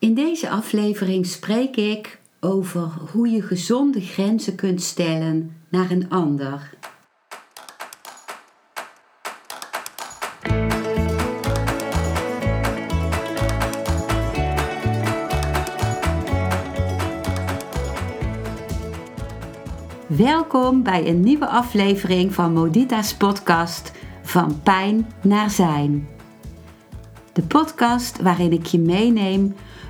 In deze aflevering spreek ik over hoe je gezonde grenzen kunt stellen naar een ander. Welkom bij een nieuwe aflevering van Modita's podcast Van Pijn naar Zijn. De podcast waarin ik je meeneem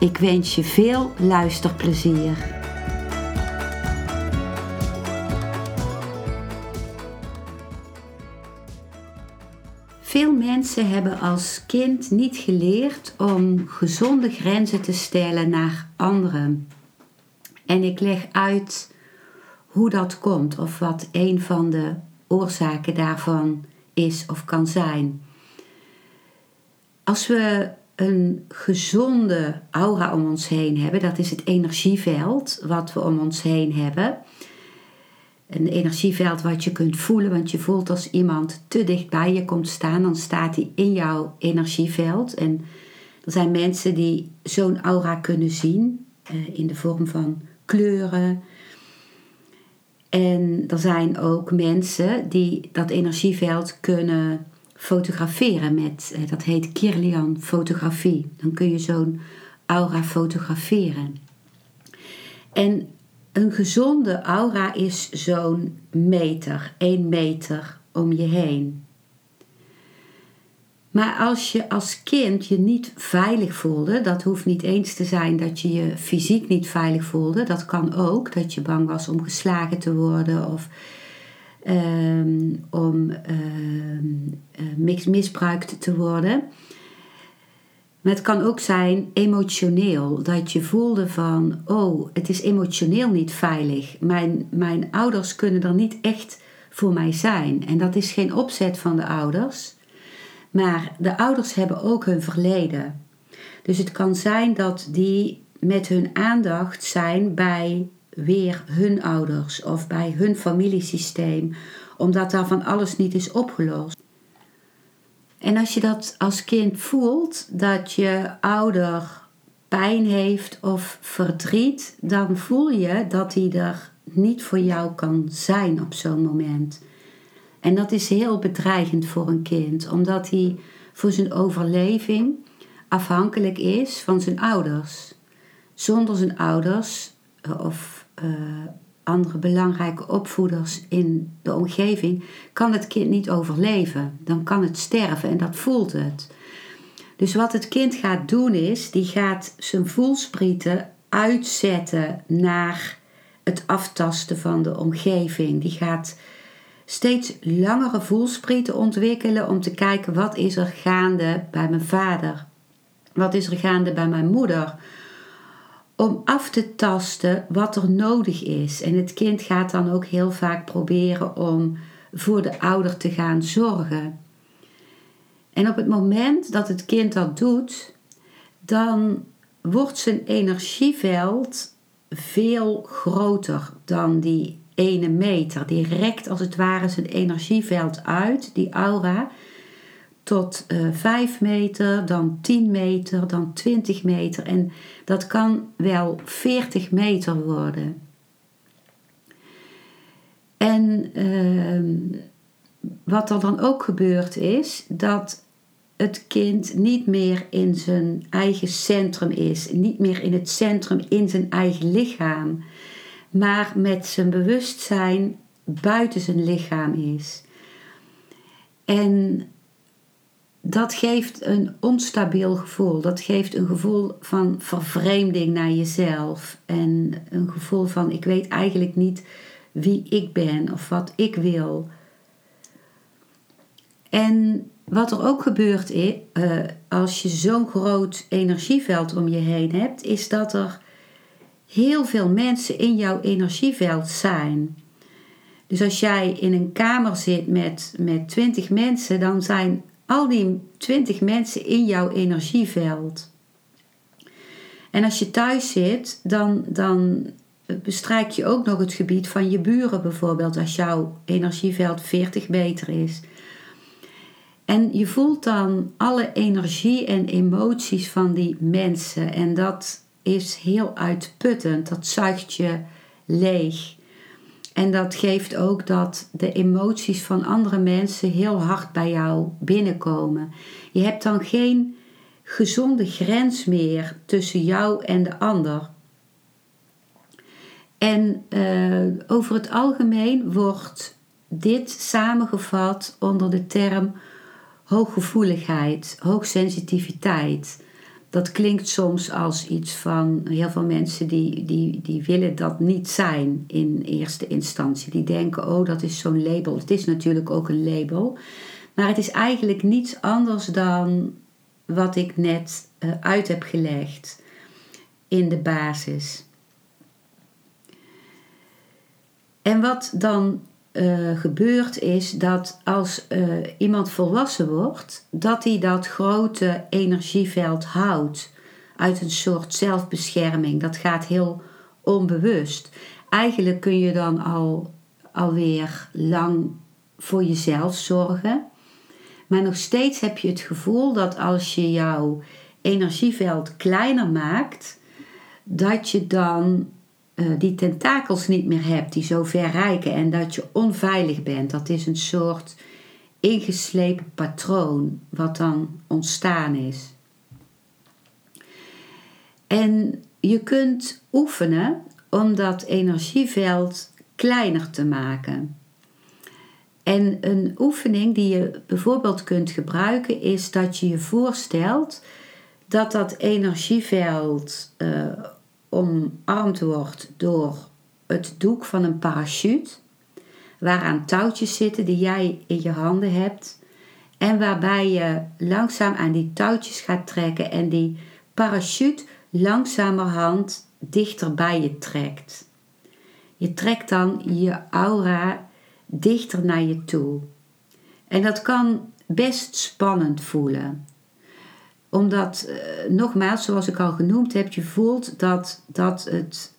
Ik wens je veel luisterplezier. Veel mensen hebben als kind niet geleerd om gezonde grenzen te stellen naar anderen. En ik leg uit hoe dat komt of wat een van de oorzaken daarvan is of kan zijn. Als we een gezonde aura om ons heen hebben, dat is het energieveld wat we om ons heen hebben. Een energieveld wat je kunt voelen, want je voelt als iemand te dicht bij je komt staan, dan staat hij in jouw energieveld. En er zijn mensen die zo'n aura kunnen zien eh, in de vorm van kleuren. En er zijn ook mensen die dat energieveld kunnen fotograferen met, eh, dat heet Kirlian fotografie. Dan kun je zo'n aura fotograferen. En een gezonde aura is zo'n meter, 1 meter om je heen. Maar als je als kind je niet veilig voelde, dat hoeft niet eens te zijn dat je je fysiek niet veilig voelde. Dat kan ook, dat je bang was om geslagen te worden of Ehm, om uh, misbruikt te worden. Maar het kan ook zijn emotioneel, dat je voelde van, oh, het is emotioneel niet veilig. Mijn, mijn ouders kunnen er niet echt voor mij zijn. En dat is geen opzet van de ouders, maar de ouders hebben ook hun verleden. Dus het kan zijn dat die met hun aandacht zijn bij weer hun ouders of bij hun familiesysteem, omdat daar van alles niet is opgelost. En als je dat als kind voelt, dat je ouder pijn heeft of verdriet, dan voel je dat hij er niet voor jou kan zijn op zo'n moment. En dat is heel bedreigend voor een kind, omdat hij voor zijn overleving afhankelijk is van zijn ouders. Zonder zijn ouders of uh, andere belangrijke opvoeders in de omgeving, kan het kind niet overleven. Dan kan het sterven en dat voelt het. Dus wat het kind gaat doen is, die gaat zijn voelsprieten uitzetten naar het aftasten van de omgeving. Die gaat steeds langere voelsprieten ontwikkelen om te kijken wat is er gaande bij mijn vader. Wat is er gaande bij mijn moeder? Om af te tasten wat er nodig is. En het kind gaat dan ook heel vaak proberen om voor de ouder te gaan zorgen. En op het moment dat het kind dat doet, dan wordt zijn energieveld veel groter dan die ene meter. Die rekt als het ware zijn energieveld uit, die aura tot uh, eh, 5 meter, dan 10 meter, dan 20 meter en dat kan wel 40 meter worden. En uh, wat er dan ook gebeurt is dat het kind niet meer in zijn eigen centrum is, niet meer in het centrum in zijn eigen lichaam, maar met zijn bewustzijn buiten zijn lichaam is. En dat geeft een onstabiel gevoel. Dat geeft een gevoel van vervreemding naar jezelf. En een gevoel van ik weet eigenlijk niet wie ik ben of wat ik wil. En wat er ook gebeurt is, uh, als je zo'n groot energieveld om je heen hebt, is dat er heel veel mensen in jouw energieveld zijn. Dus als jij in een kamer zit met, met 20 mensen, dan zijn al die 20 mensen in jouw energieveld. En als je thuis zit, dan, dan bestrijk je ook nog het gebied van je buren bijvoorbeeld, als jouw energieveld 40 meter is. En je voelt dan alle energie en emoties van die mensen. En dat is heel uitputtend. Dat zuigt je leeg. En dat geeft ook dat de emoties van andere mensen heel hard bij jou binnenkomen. Je hebt dan geen gezonde grens meer tussen jou en de ander. En uh, over het algemeen wordt dit samengevat onder de term hooggevoeligheid, hoogsensitiviteit. Dat klinkt soms als iets van heel veel mensen die, die, die willen dat niet zijn in eerste instantie. Die denken, oh dat is zo'n label. Het is natuurlijk ook een label. Maar het is eigenlijk niets anders dan wat ik net uh, uit heb gelegd in de basis. En wat dan uh, gebeurt is dat als uh, iemand volwassen wordt, dat hij dat grote energieveld houdt uit een soort zelfbescherming. Dat gaat heel onbewust. Eigenlijk kun je dan al alweer lang voor jezelf zorgen. Maar nog steeds heb je het gevoel dat als je jouw energieveld kleiner maakt, dat je dan uh, die tentakels niet meer hebt die zo ver reiken en dat je onveilig bent. Dat is een soort ingeslepen patroon wat dan ontstaan is. En je kunt oefenen om dat energieveld kleiner te maken. En een oefening die je bijvoorbeeld kunt gebruiken is dat je je voorstelt dat dat energieveld uh, omarmd wordt door het doek van een parachute, waaraan touwtjes zitten die jij in je handen hebt en waarbij je langzaam aan die touwtjes gaat trekken en die parachute langzamerhand dichter bij je trekt. Je trekt dan je aura dichter naar je toe. En dat kan best spannend voelen omdat, uh, nogmaals, zoals ik al genoemd heb, je voelt dat, dat het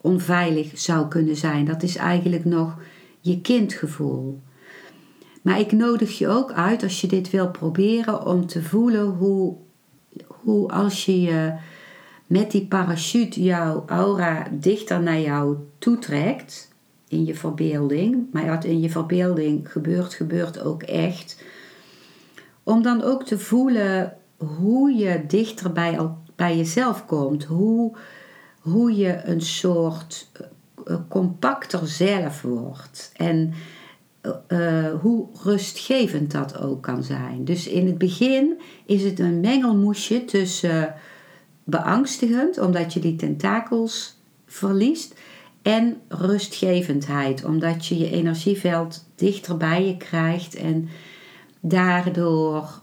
onveilig zou kunnen zijn. Dat is eigenlijk nog je kindgevoel. Maar ik nodig je ook uit, als je dit wil proberen, om te voelen hoe, hoe als je je met die parachute jouw aura dichter naar jou toetrekt, in je verbeelding, maar wat in je verbeelding gebeurt, gebeurt ook echt. Om dan ook te voelen hoe je dichter bij, bij jezelf komt. Hoe, hoe je een soort uh, compacter zelf wordt. En uh, hoe rustgevend dat ook kan zijn. Dus in het begin is het een mengelmoesje tussen beangstigend, omdat je die tentakels verliest, en rustgevendheid, omdat je je energieveld dichter bij je krijgt en daardoor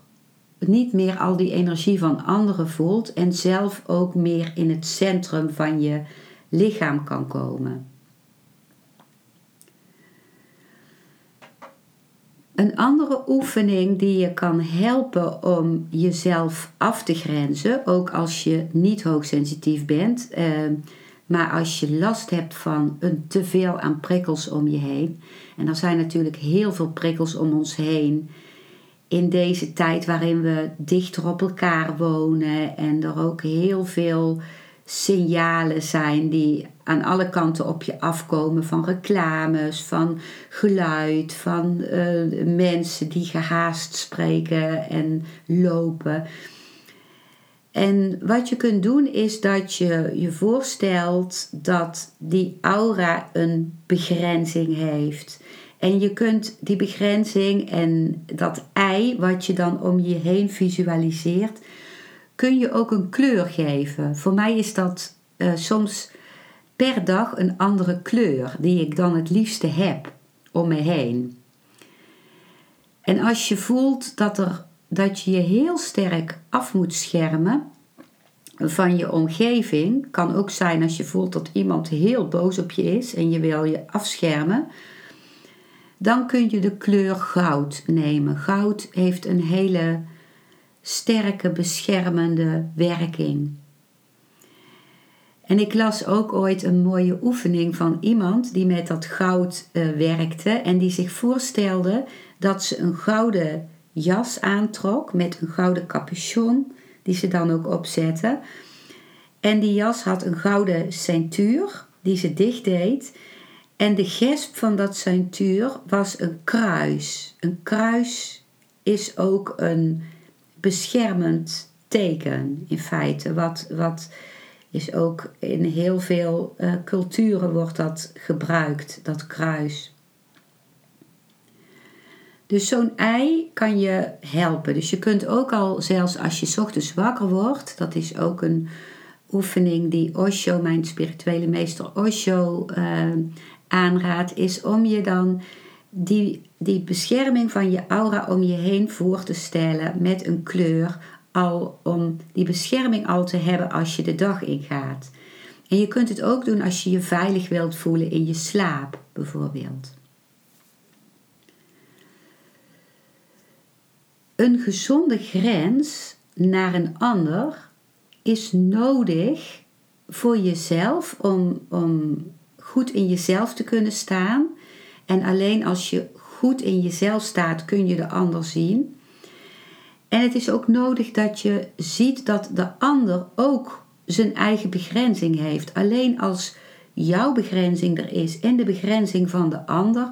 niet meer al die energie van anderen voelt en zelf ook meer in het centrum van je lichaam kan komen. Een andere oefening die je kan helpen om jezelf af te grenzen, ook als je niet hoogsensitief bent, eh, maar als je last hebt van een teveel aan prikkels om je heen. En er zijn natuurlijk heel veel prikkels om ons heen in deze tijd waarin we dichter op elkaar wonen en er ook heel veel signalen zijn die aan alle kanten op je afkomen van reclames, van geluid, van uh, mensen die gehaast spreken en lopen. En wat je kunt doen is dat je je voorstelt dat die aura een begrenzing heeft. En je kunt die begrenzing en dat ei wat je dan om je heen visualiseert, kun je ook een kleur geven. Voor mij is dat uh, soms per dag een andere kleur die ik dan het liefste heb om me heen. En als je voelt dat, er, dat je je heel sterk af moet schermen, van je omgeving. Kan ook zijn als je voelt dat iemand heel boos op je is en je wil je afschermen. Dan kun je de kleur goud nemen. Goud heeft een hele sterke beschermende werking. En ik las ook ooit een mooie oefening van iemand die met dat goud uh, werkte en die zich voorstelde dat ze een gouden jas aantrok met een gouden capuchon die ze dan ook opzette. En die jas had een gouden ceintuur die ze dicht deed. En de gesp van dat ceintuur was een kruis. Een kruis is ook een beschermend teken in feite. Wat, wat is ook in heel veel uh, culturen wordt dat gebruikt, dat kruis. Dus zo'n ei kan je helpen. Dus je kunt ook al, zelfs als je ochtends wakker wordt, dat is ook een oefening die Osho, mijn spirituele meester Osho, uh, aanraadt, is om je dan die, die bescherming van je aura om je heen voor te stellen met een kleur, al om die bescherming al te hebben als je de dag ingaat. En je kunt het ook doen als je je veilig wilt voelen in je slaap, bijvoorbeeld. Een gezonde grens naar een ander is nodig voor jezelf om, om goed in jezelf te kunnen staan. En alleen als je goed in jezelf staat, kun je de ander zien. En het is ook nodig dat je ziet dat de ander ook zijn eigen begrenzing heeft. Alleen als jouw begrenzing er is en de begrenzing van de ander,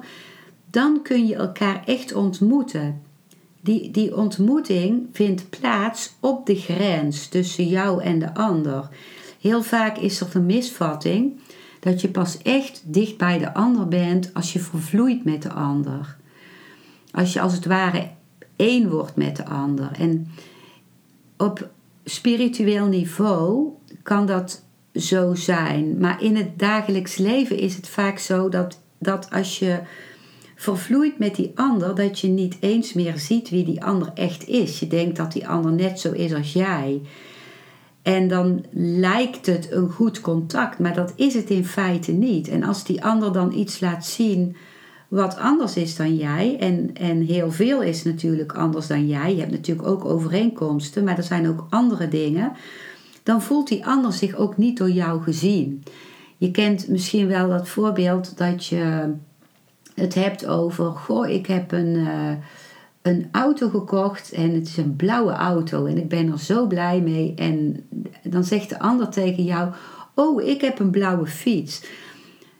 dan kun je elkaar echt ontmoeten. Die, die ontmoeting vindt plaats op de grens tussen jou en de ander. Heel vaak is er een misvatting dat je pas echt dicht bij de ander bent als je vervloeit met de ander. Als je als het ware één wordt met de ander. En op spiritueel niveau kan dat zo zijn. Maar in het dagelijks leven is het vaak zo dat, dat als je vervloeit met die ander, dat je niet eens meer ziet wie die ander echt is. Je denkt dat die ander net zo is als jij. En dan lijkt het een goed contact, maar dat is het in feite niet. En als die ander dan iets laat zien wat anders is dan jij, en, en heel veel is natuurlijk anders dan jij, je hebt natuurlijk ook overeenkomsten, maar er zijn ook andere dingen, dan voelt die ander zich ook niet door jou gezien. Je kent misschien wel dat voorbeeld dat je het hebt over, goh, ik heb een, uh, een auto gekocht en het is een blauwe auto en ik ben er zo blij mee. En dan zegt de ander tegen jou, oh, ik heb een blauwe fiets.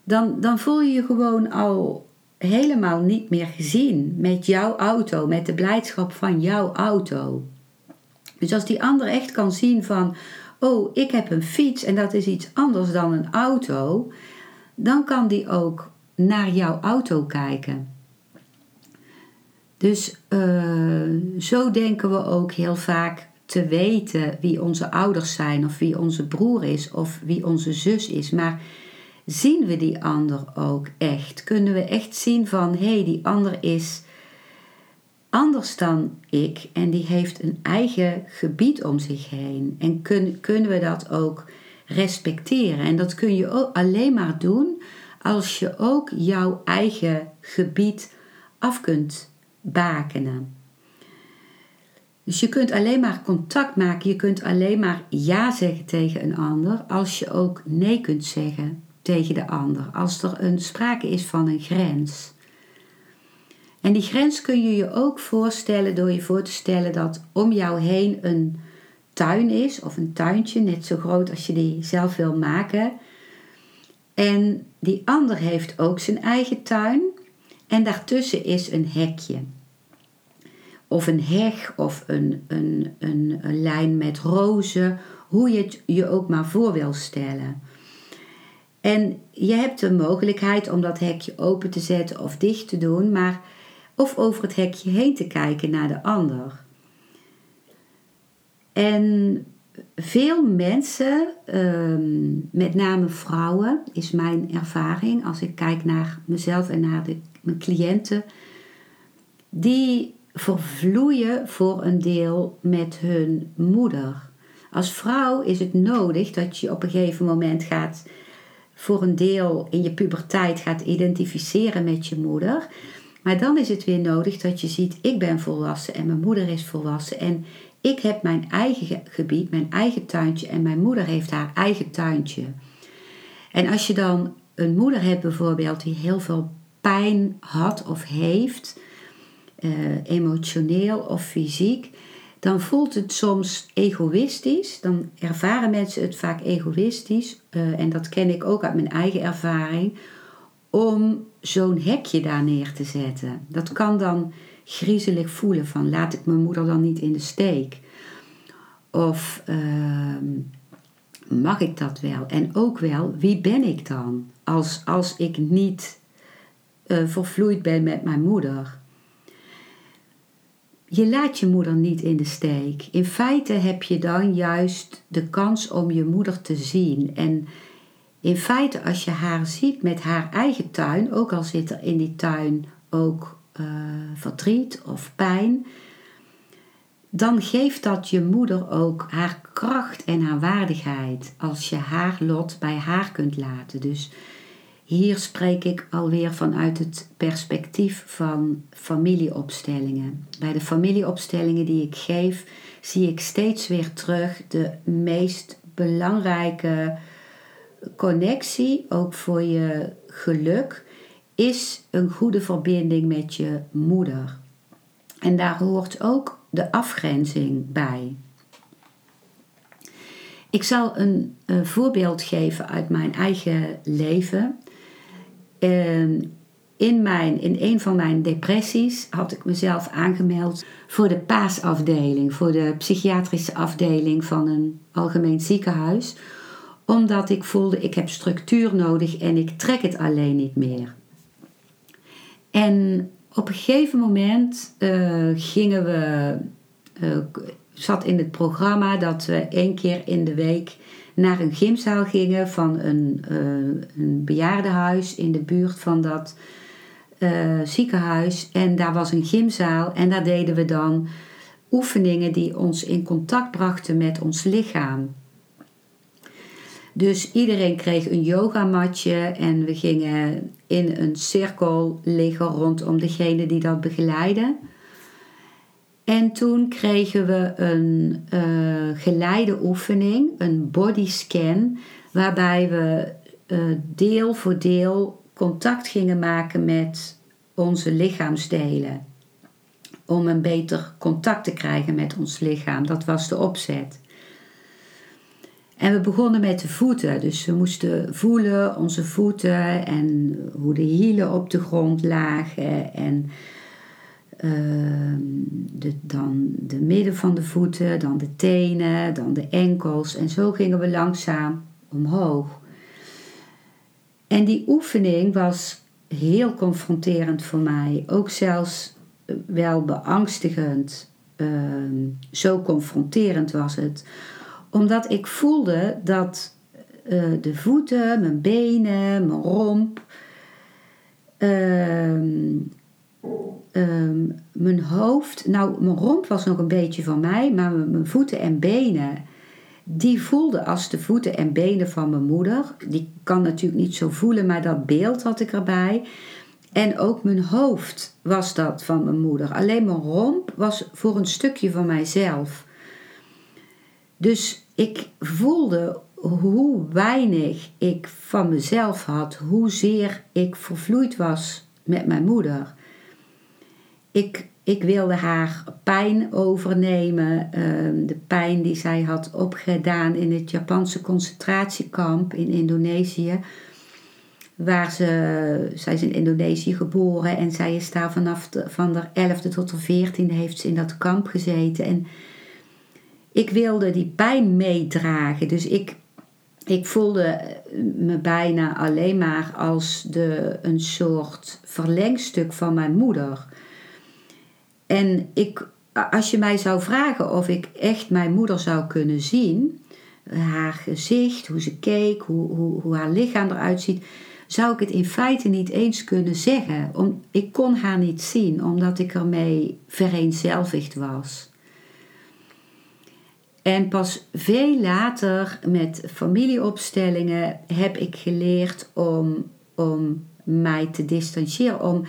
Dan, dan voel je je gewoon al helemaal niet meer gezien met jouw auto, met de blijdschap van jouw auto. Dus als die ander echt kan zien van, oh, ik heb een fiets en dat is iets anders dan een auto, dan kan die ook naar jouw auto kijken. Dus uh, zo denken we ook heel vaak te weten wie onze ouders zijn, of wie onze broer is, of wie onze zus is. Maar zien we die ander ook echt? Kunnen we echt zien van hé, hey, die ander is anders dan ik en die heeft een eigen gebied om zich heen? En kun, kunnen we dat ook respecteren? En dat kun je ook alleen maar doen als je ook jouw eigen gebied af kunt bakenen. Dus je kunt alleen maar contact maken, je kunt alleen maar ja zeggen tegen een ander als je ook nee kunt zeggen tegen de ander. Als er een sprake is van een grens. En die grens kun je je ook voorstellen door je voor te stellen dat om jou heen een tuin is of een tuintje, net zo groot als je die zelf wil maken. En die ander heeft ook zijn eigen tuin en daartussen is een hekje. Of een heg of een, een, een, lijn met rozen, hoe je het je ook maar voor wil stellen. En je hebt de mogelijkheid om dat hekje open te zetten of dicht te doen, maar of over het hekje heen te kijken naar de ander. En veel mensen, ehm, met name vrouwen, is mijn ervaring als ik kijk naar mezelf en naar de, mijn cliënten, die vervloeien voor een deel met hun moeder. Als vrouw is het nodig dat je op een gegeven moment gaat voor een deel in je puberteit gaat identificeren met je moeder. Maar dan is het weer nodig dat je ziet, ik ben volwassen en mijn moeder is volwassen. En ik heb mijn eigen gebied, mijn eigen tuintje en mijn moeder heeft haar eigen tuintje. En als je dan een moeder hebt bijvoorbeeld die heel veel pijn had of heeft, uh, emotioneel of fysiek, dan voelt het soms egoïstisch. Dan ervaren mensen het vaak egoïstisch. Uh, en dat ken ik ook uit mijn eigen ervaring. Om zo'n hekje daar neer te zetten. Dat kan dan griezelig voelen van laat ik mijn moeder dan niet in de steek. Of uh, mag ik dat wel? En ook wel, wie ben ik dan als, als ik niet uh, vervloeid ben met mijn moeder? Je laat je moeder niet in de steek. In feite heb je dan juist de kans om je moeder te zien. En in feite, als je haar ziet met haar eigen tuin, ook al zit er in die tuin ook uh, verdriet of pijn, dan geeft dat je moeder ook haar kracht en haar waardigheid als je haar lot bij haar kunt laten. Dus hier spreek ik alweer vanuit het perspectief van familieopstellingen. Bij de familieopstellingen die ik geef, zie ik steeds weer terug de meest belangrijke connectie, ook voor je geluk, is een goede verbinding met je moeder. En daar hoort ook de afgrenzing bij. Ik zal een, een voorbeeld geven uit mijn eigen leven. Ehm, in, mijn, in een van mijn depressies had ik mezelf aangemeld voor de paasafdeling, voor de psychiatrische afdeling van een algemeen ziekenhuis, omdat ik voelde ik heb structuur nodig en ik trek het alleen niet meer. En op een gegeven moment uh, gingen we, uh, zat in het programma dat we één keer in de week naar een gymzaal gingen van een, uh, een bejaardenhuis in de buurt van dat ziekenhuis. En daar was een gymzaal en daar deden we dan oefeningen die ons in contact brachten met ons lichaam. Dus iedereen kreeg een yogamatje en we gingen in een cirkel liggen rondom degene die dat begeleidde. En toen kregen we een uh, geleide oefening, een bodyscan, waarbij we uh, deel voor deel contact gingen maken met onze lichaamsdelen. Om een beter contact te krijgen met ons lichaam. Dat was de opzet. En we begonnen met de voeten. Dus we moesten voelen onze voeten en hoe de hielen op de grond lagen. En de, dan de midden van de voeten, dan de tenen, dan de enkels. En zo gingen we langzaam omhoog. En die oefening was heel confronterend voor mij. Ook zelfs wel beangstigend. Uh, zo confronterend was het omdat ik voelde dat uh, de voeten, mijn benen, mijn romp, uh, mijn hoofd, nou mijn romp was nog een beetje van mij, maar mijn voeten en benen, die voelden als de voeten en benen van mijn moeder. Die kan natuurlijk niet zo voelen, maar dat beeld had ik erbij. En ook mijn hoofd was dat van mijn moeder. Alleen mijn romp was voor een stukje van mijzelf. Dus ik voelde hoe weinig ik van mezelf had, hoezeer ik vervloeid was met mijn moeder. Ik, ik wilde haar pijn overnemen, ehm, de pijn die zij had opgedaan in het Japanse concentratiekamp in Indonesië. Waar ze, zij is in Indonesië geboren en zij is daar vanaf de, van de 11e tot de 14e heeft ze in dat kamp gezeten. En ik wilde die pijn meedragen. Dus ik, ik voelde me bijna alleen maar als de, een soort verlengstuk van mijn moeder. En ik, als je mij zou vragen of ik echt mijn moeder zou kunnen zien, haar gezicht, hoe ze keek, hoe, hoe, hoe haar lichaam eruit ziet, zou ik het in feite niet eens kunnen zeggen. Om, ik kon haar niet zien, omdat ik ermee vereenzelvigd was. En pas veel later met familieopstellingen heb ik geleerd om, om mij te distancieren. Om,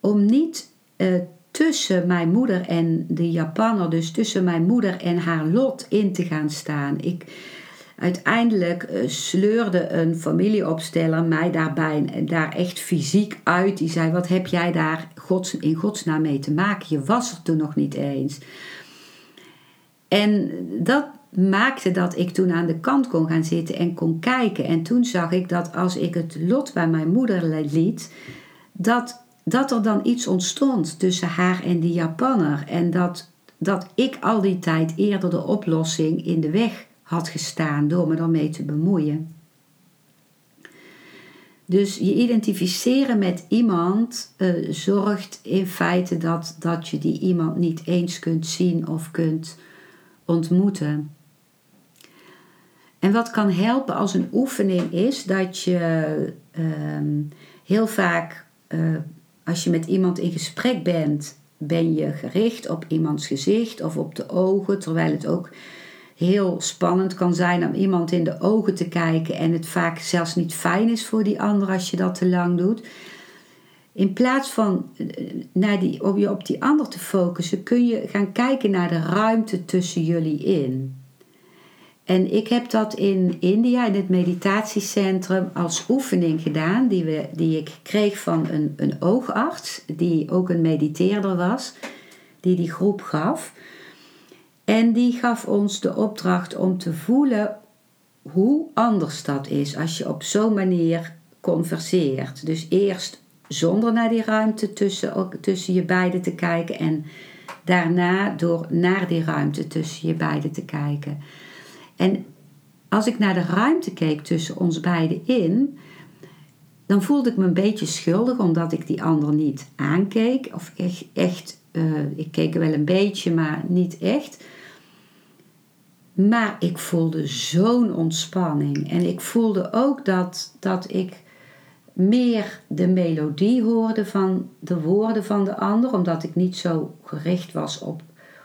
om niet uh, tussen mijn moeder en de Japanner, dus tussen mijn moeder en haar lot in te gaan staan. Ik, uiteindelijk uh, sleurde een familieopsteller mij daarbij daar echt fysiek uit. Die zei: Wat heb jij daar in godsnaam mee te maken? Je was er toen nog niet eens. En dat maakte dat ik toen aan de kant kon gaan zitten en kon kijken. En toen zag ik dat als ik het lot bij mijn moeder liet, dat, dat er dan iets ontstond tussen haar en die Japanner. En dat, dat ik al die tijd eerder de oplossing in de weg had gestaan door me daarmee te bemoeien. Dus je identificeren met iemand uh, zorgt in feite dat, dat je die iemand niet eens kunt zien of kunt ontmoeten. En wat kan helpen als een oefening is dat je ehm, heel vaak, uh, als je met iemand in gesprek bent, ben je gericht op iemands gezicht of op de ogen, terwijl het ook heel spannend kan zijn om iemand in de ogen te kijken en het vaak zelfs niet fijn is voor die ander als je dat te lang doet. In plaats van eh, naar die, op je op die ander te focussen, kun je gaan kijken naar de ruimte tussen jullie in. En ik heb dat in India, in het meditatiecentrum, als oefening gedaan, die, we, die ik kreeg van een, een oogarts, die ook een mediteerder was, die die groep gaf. En die gaf ons de opdracht om te voelen hoe anders dat is als je op zo'n manier converseert. Dus eerst zonder naar die ruimte tussen, tussen je beiden te kijken en daarna door naar die ruimte tussen je beiden te kijken. En als ik naar de ruimte keek tussen ons beiden in, dan voelde ik me een beetje schuldig omdat ik die ander niet aankeek. Of echt, echt uh, ik keek wel een beetje, maar niet echt. Maar ik voelde zo'n ontspanning. En ik voelde ook dat, dat ik meer de melodie hoorde van de woorden van de ander, omdat ik niet zo gericht was op,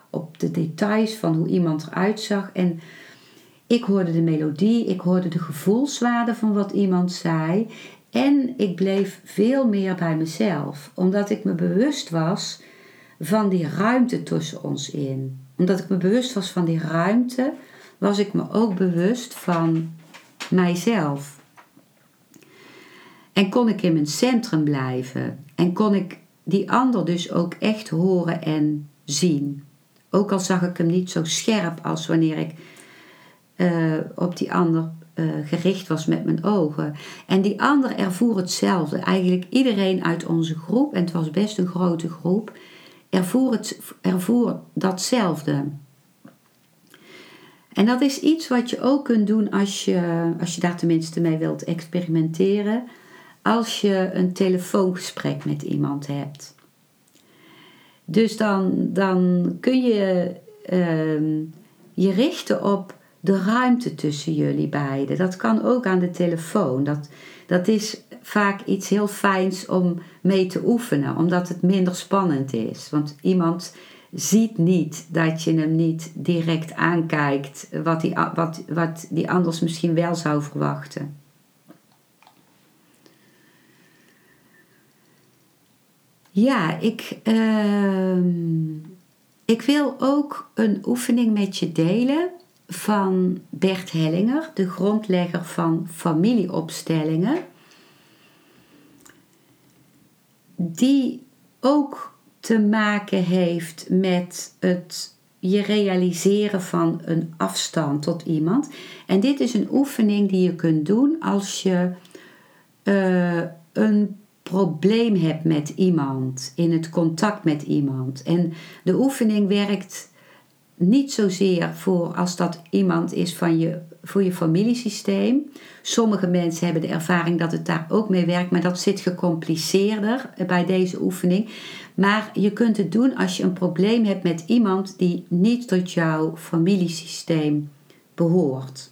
op de details van hoe iemand eruit zag. En ik hoorde de melodie, ik hoorde de gevoelswaarde van wat iemand zei. En ik bleef veel meer bij mezelf, omdat ik me bewust was van die ruimte tussen ons in. Omdat ik me bewust was van die ruimte, was ik me ook bewust van mijzelf. En kon ik in mijn centrum blijven. En kon ik die ander dus ook echt horen en zien. Ook al zag ik hem niet zo scherp als wanneer ik uh, op die ander uh, gericht was met mijn ogen. En die ander ervoer hetzelfde. Eigenlijk iedereen uit onze groep, en het was best een grote groep, ervoer, het, ervoer datzelfde. En dat is iets wat je ook kunt doen als je, als je daar tenminste mee wilt experimenteren. Als je een telefoongesprek met iemand hebt. Dus dan, dan kun je uh, je richten op de ruimte tussen jullie beiden. Dat kan ook aan de telefoon. Dat, dat is vaak iets heel fijns om mee te oefenen, omdat het minder spannend is. Want iemand ziet niet dat je hem niet direct aankijkt, wat die, wat, wat die anders misschien wel zou verwachten. Ja, ik, uh, ik wil ook een oefening met je delen van Bert Hellinger, de grondlegger van familieopstellingen, die ook te maken heeft met het je realiseren van een afstand tot iemand. En dit is een oefening die je kunt doen als je uh, een probleem hebt met iemand, in het contact met iemand. En de oefening werkt niet zozeer voor als dat iemand is van je, voor je familiesysteem. Sommige mensen hebben de ervaring dat het daar ook mee werkt, maar dat zit gecompliceerder bij deze oefening. Maar je kunt het doen als je een probleem hebt met iemand die niet tot jouw familiesysteem behoort.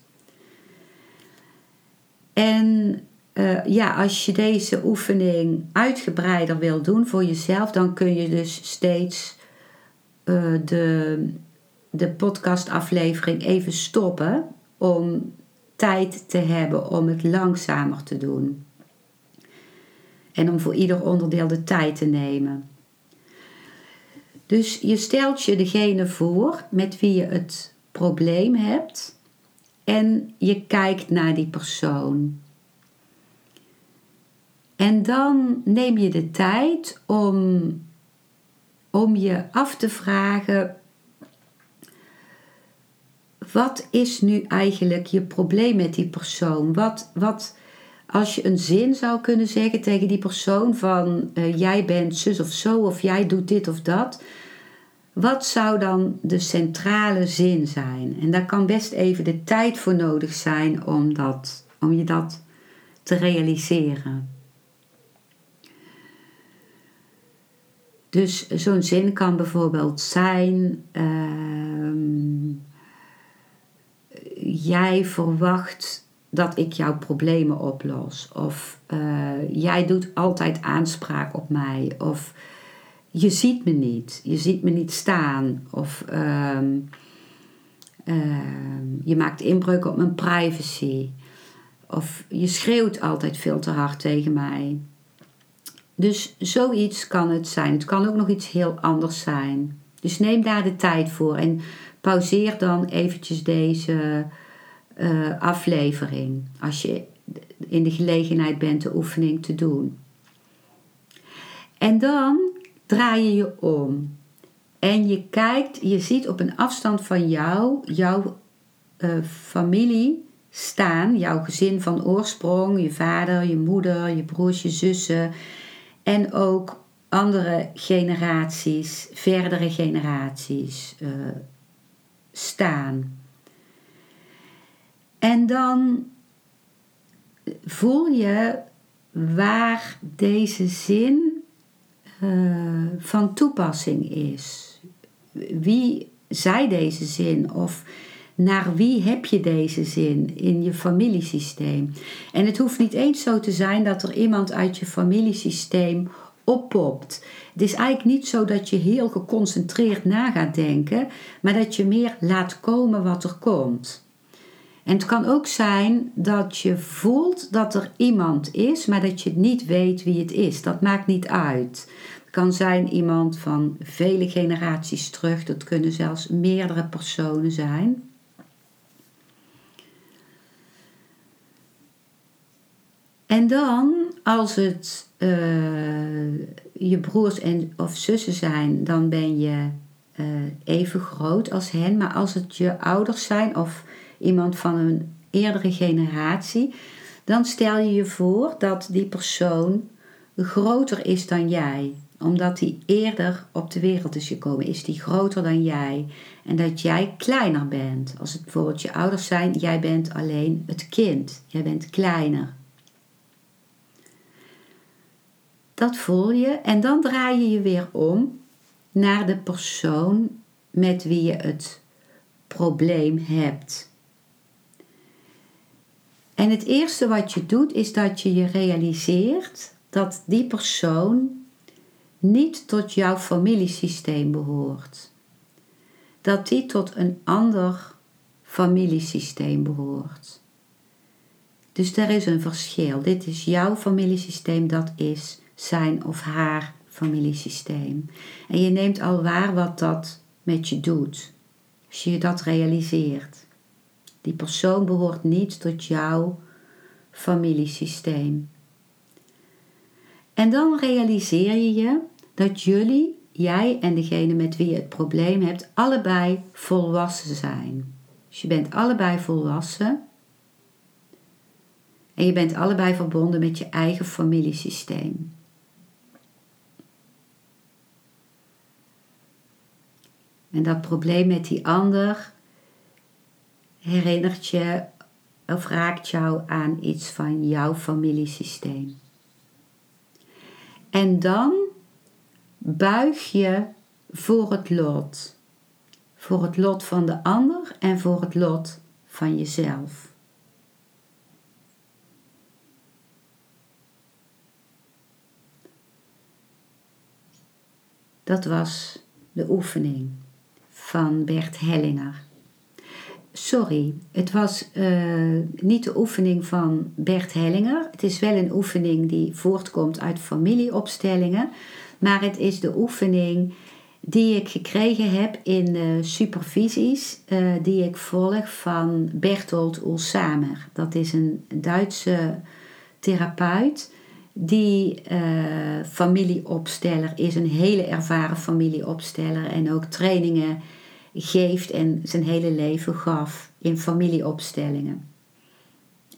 En uh, ja, als je deze oefening uitgebreider wil doen voor jezelf, dan kun je dus steeds uh, de de podcastaflevering even stoppen om tijd te hebben om het langzamer te doen. En om voor ieder onderdeel de tijd te nemen. Dus je stelt je degene voor met wie je het probleem hebt en je kijkt naar die persoon. En dan neem je de tijd om, om je af te vragen: wat is nu eigenlijk je probleem met die persoon? Wat, wat, als je een zin zou kunnen zeggen tegen die persoon van uh, jij bent zus of zo of jij doet dit of dat. Wat zou dan de centrale zin zijn? En daar kan best even de tijd voor nodig zijn om, dat, om je dat te realiseren. Dus zo'n zin kan bijvoorbeeld zijn: uh, Jij verwacht dat ik jouw problemen oplos. Of uh, jij doet altijd aanspraak op mij. Of je ziet me niet. Je ziet me niet staan. Of uh, je maakt inbreuk op mijn privacy. Of je schreeuwt altijd veel te hard tegen mij. Dus zoiets kan het zijn. Het kan ook nog iets heel anders zijn. Dus neem daar de tijd voor en pauzeer dan eventjes deze uh, aflevering als je in de gelegenheid bent de oefening te doen. En dan draai je je om en je kijkt, je ziet op een afstand van jou jouw uh, familie staan, jouw gezin van oorsprong, je vader, je moeder, je broers, je zussen en ook andere generaties, verdere generaties uh, staan. En dan voel je waar deze zin uh, van toepassing is. Wie zei deze zin of naar wie heb je deze zin in je familiesysteem? En het hoeft niet eens zo te zijn dat er iemand uit je familiesysteem oppopt. Het is eigenlijk niet zo dat je heel geconcentreerd na gaat denken, maar dat je meer laat komen wat er komt. En het kan ook zijn dat je voelt dat er iemand is, maar dat je niet weet wie het is. Dat maakt niet uit. Het kan zijn iemand van vele generaties terug, dat kunnen zelfs meerdere personen zijn. En dan, als het uh, je broers en, of zussen zijn, dan ben je uh, even groot als hen. Maar als het je ouders zijn of iemand van een eerdere generatie, dan stel je je voor dat die persoon groter is dan jij. Omdat die eerder op de wereld is gekomen, is die groter dan jij. En dat jij kleiner bent. Als het bijvoorbeeld je ouders zijn, jij bent alleen het kind. Jij bent kleiner. Dat voel je en dan draai je je weer om naar de persoon met wie je het probleem hebt. En het eerste wat je doet is dat je je realiseert dat die persoon niet tot jouw familiesysteem behoort. Dat die tot een ander familiesysteem behoort. Dus er is een verschil. Dit is jouw familiesysteem, dat is zijn of haar familiesysteem. En je neemt al waar wat dat met je doet. Als je dat realiseert. Die persoon behoort niet tot jouw familiesysteem. En dan realiseer je je dat jullie, jij en degene met wie je het probleem hebt, allebei volwassen zijn. Dus je bent allebei volwassen. En je bent allebei verbonden met je eigen familiesysteem. En dat probleem met die ander herinnert je of raakt jou aan iets van jouw familiesysteem. En dan buig je voor het lot. Voor het lot van de ander en voor het lot van jezelf. Dat was de oefening van Bert Hellinger. Sorry, het was uh, niet de oefening van Bert Hellinger. Het is wel een oefening die voortkomt uit familieopstellingen. Maar het is de oefening die ik gekregen heb in de supervisies uh, die ik volg van Bertolt Ulsamer. Dat is een Duitse therapeut die uh, familieopsteller is, een hele ervaren familieopsteller en ook trainingen geeft en zijn hele leven gaf in familieopstellingen.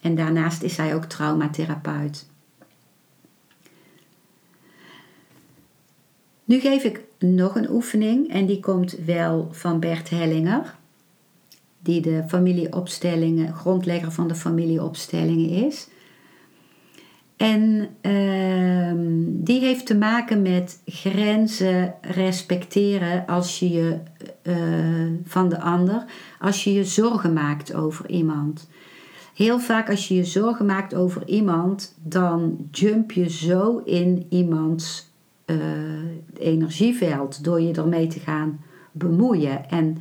En daarnaast is hij ook traumatherapeut. Nu geef ik nog een oefening en die komt wel van Bert Hellinger, die de familieopstellingen, grondlegger van de familieopstellingen is. En uh, die heeft te maken met grenzen respecteren als je je uh, van de ander, als je je zorgen maakt over iemand. Heel vaak als je je zorgen maakt over iemand, dan jump je zo in iemands uh, energieveld door je ermee te gaan bemoeien. En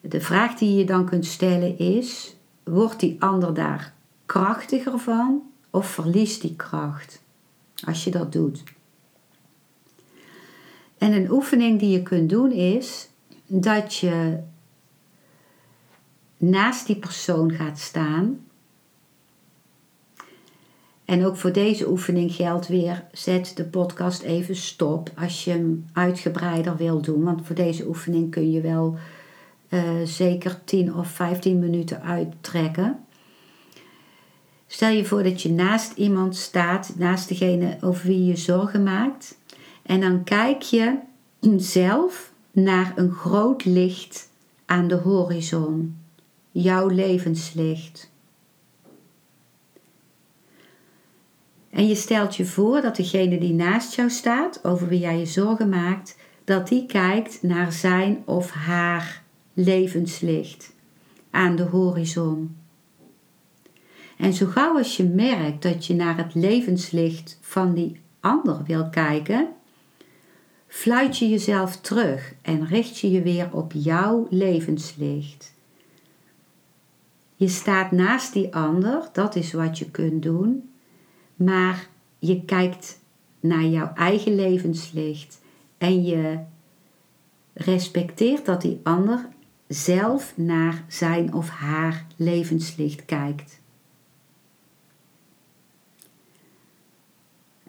de vraag die je dan kunt stellen is: wordt die ander daar krachtiger van of verliest die kracht als je dat doet? En een oefening die je kunt doen is dat je naast die persoon gaat staan. En ook voor deze oefening geldt weer: zet de podcast even stop als je hem uitgebreider wil doen. Want voor deze oefening kun je wel uh, zeker 10 of 15 minuten uittrekken. Stel je voor dat je naast iemand staat, naast degene over wie je zorgen maakt. En dan kijk je zelf naar een groot licht aan de horizon. Jouw levenslicht. En je stelt je voor dat degene die naast jou staat, over wie jij je zorgen maakt, dat die kijkt naar zijn of haar levenslicht aan de horizon. En zo gauw als je merkt dat je naar het levenslicht van die ander wil kijken, fluit je jezelf terug en richt je je weer op jouw levenslicht. Je staat naast die ander, dat is wat je kunt doen, maar je kijkt naar jouw eigen levenslicht en je respecteert dat die ander zelf naar zijn of haar levenslicht kijkt.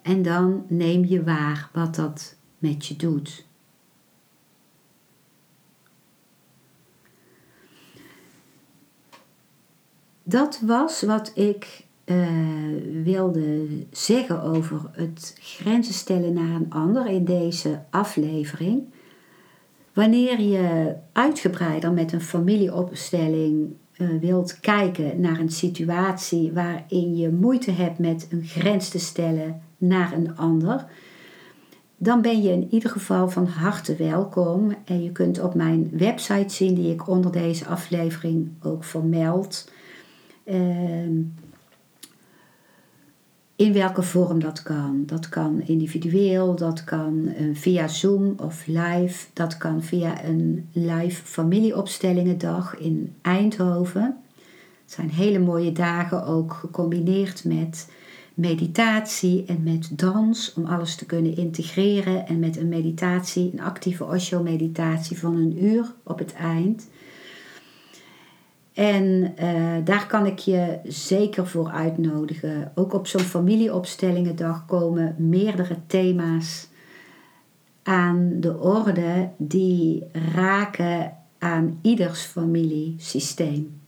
En dan neem je waar wat dat met je doet. Dat was wat ik uh, wilde zeggen over het grenzen stellen naar een ander in deze aflevering. Wanneer je uitgebreider met een familieopstelling uh, wilt kijken naar een situatie waarin je moeite hebt met een grens te stellen naar een ander, dan ben je in ieder geval van harte welkom. En je kunt op mijn website zien, die ik onder deze aflevering ook vermeld, ehm, in welke vorm dat kan. Dat kan individueel, dat kan eh, via Zoom of live, dat kan via een live familieopstellingendag in Eindhoven. Het zijn hele mooie dagen, ook gecombineerd met meditatie en met dans om alles te kunnen integreren en met een meditatie, een actieve Osho-meditatie van een uur op het eind. En uh, daar kan ik je zeker voor uitnodigen. Ook op zo'n familieopstellingendag komen meerdere thema's aan de orde die raken aan ieders familiesysteem.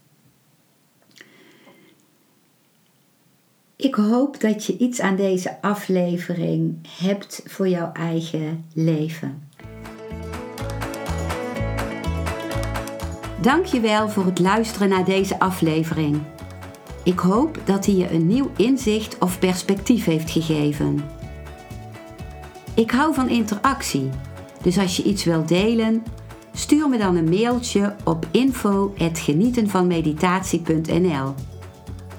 Ik hoop dat je iets aan deze aflevering hebt voor jouw eigen leven. Dankjewel voor het luisteren naar deze aflevering. Ik hoop dat hij je een nieuw inzicht of perspectief heeft gegeven. Ik hou van interactie, dus als je iets wilt delen, stuur me dan een mailtje op info@genietenvanmeditatie.nl.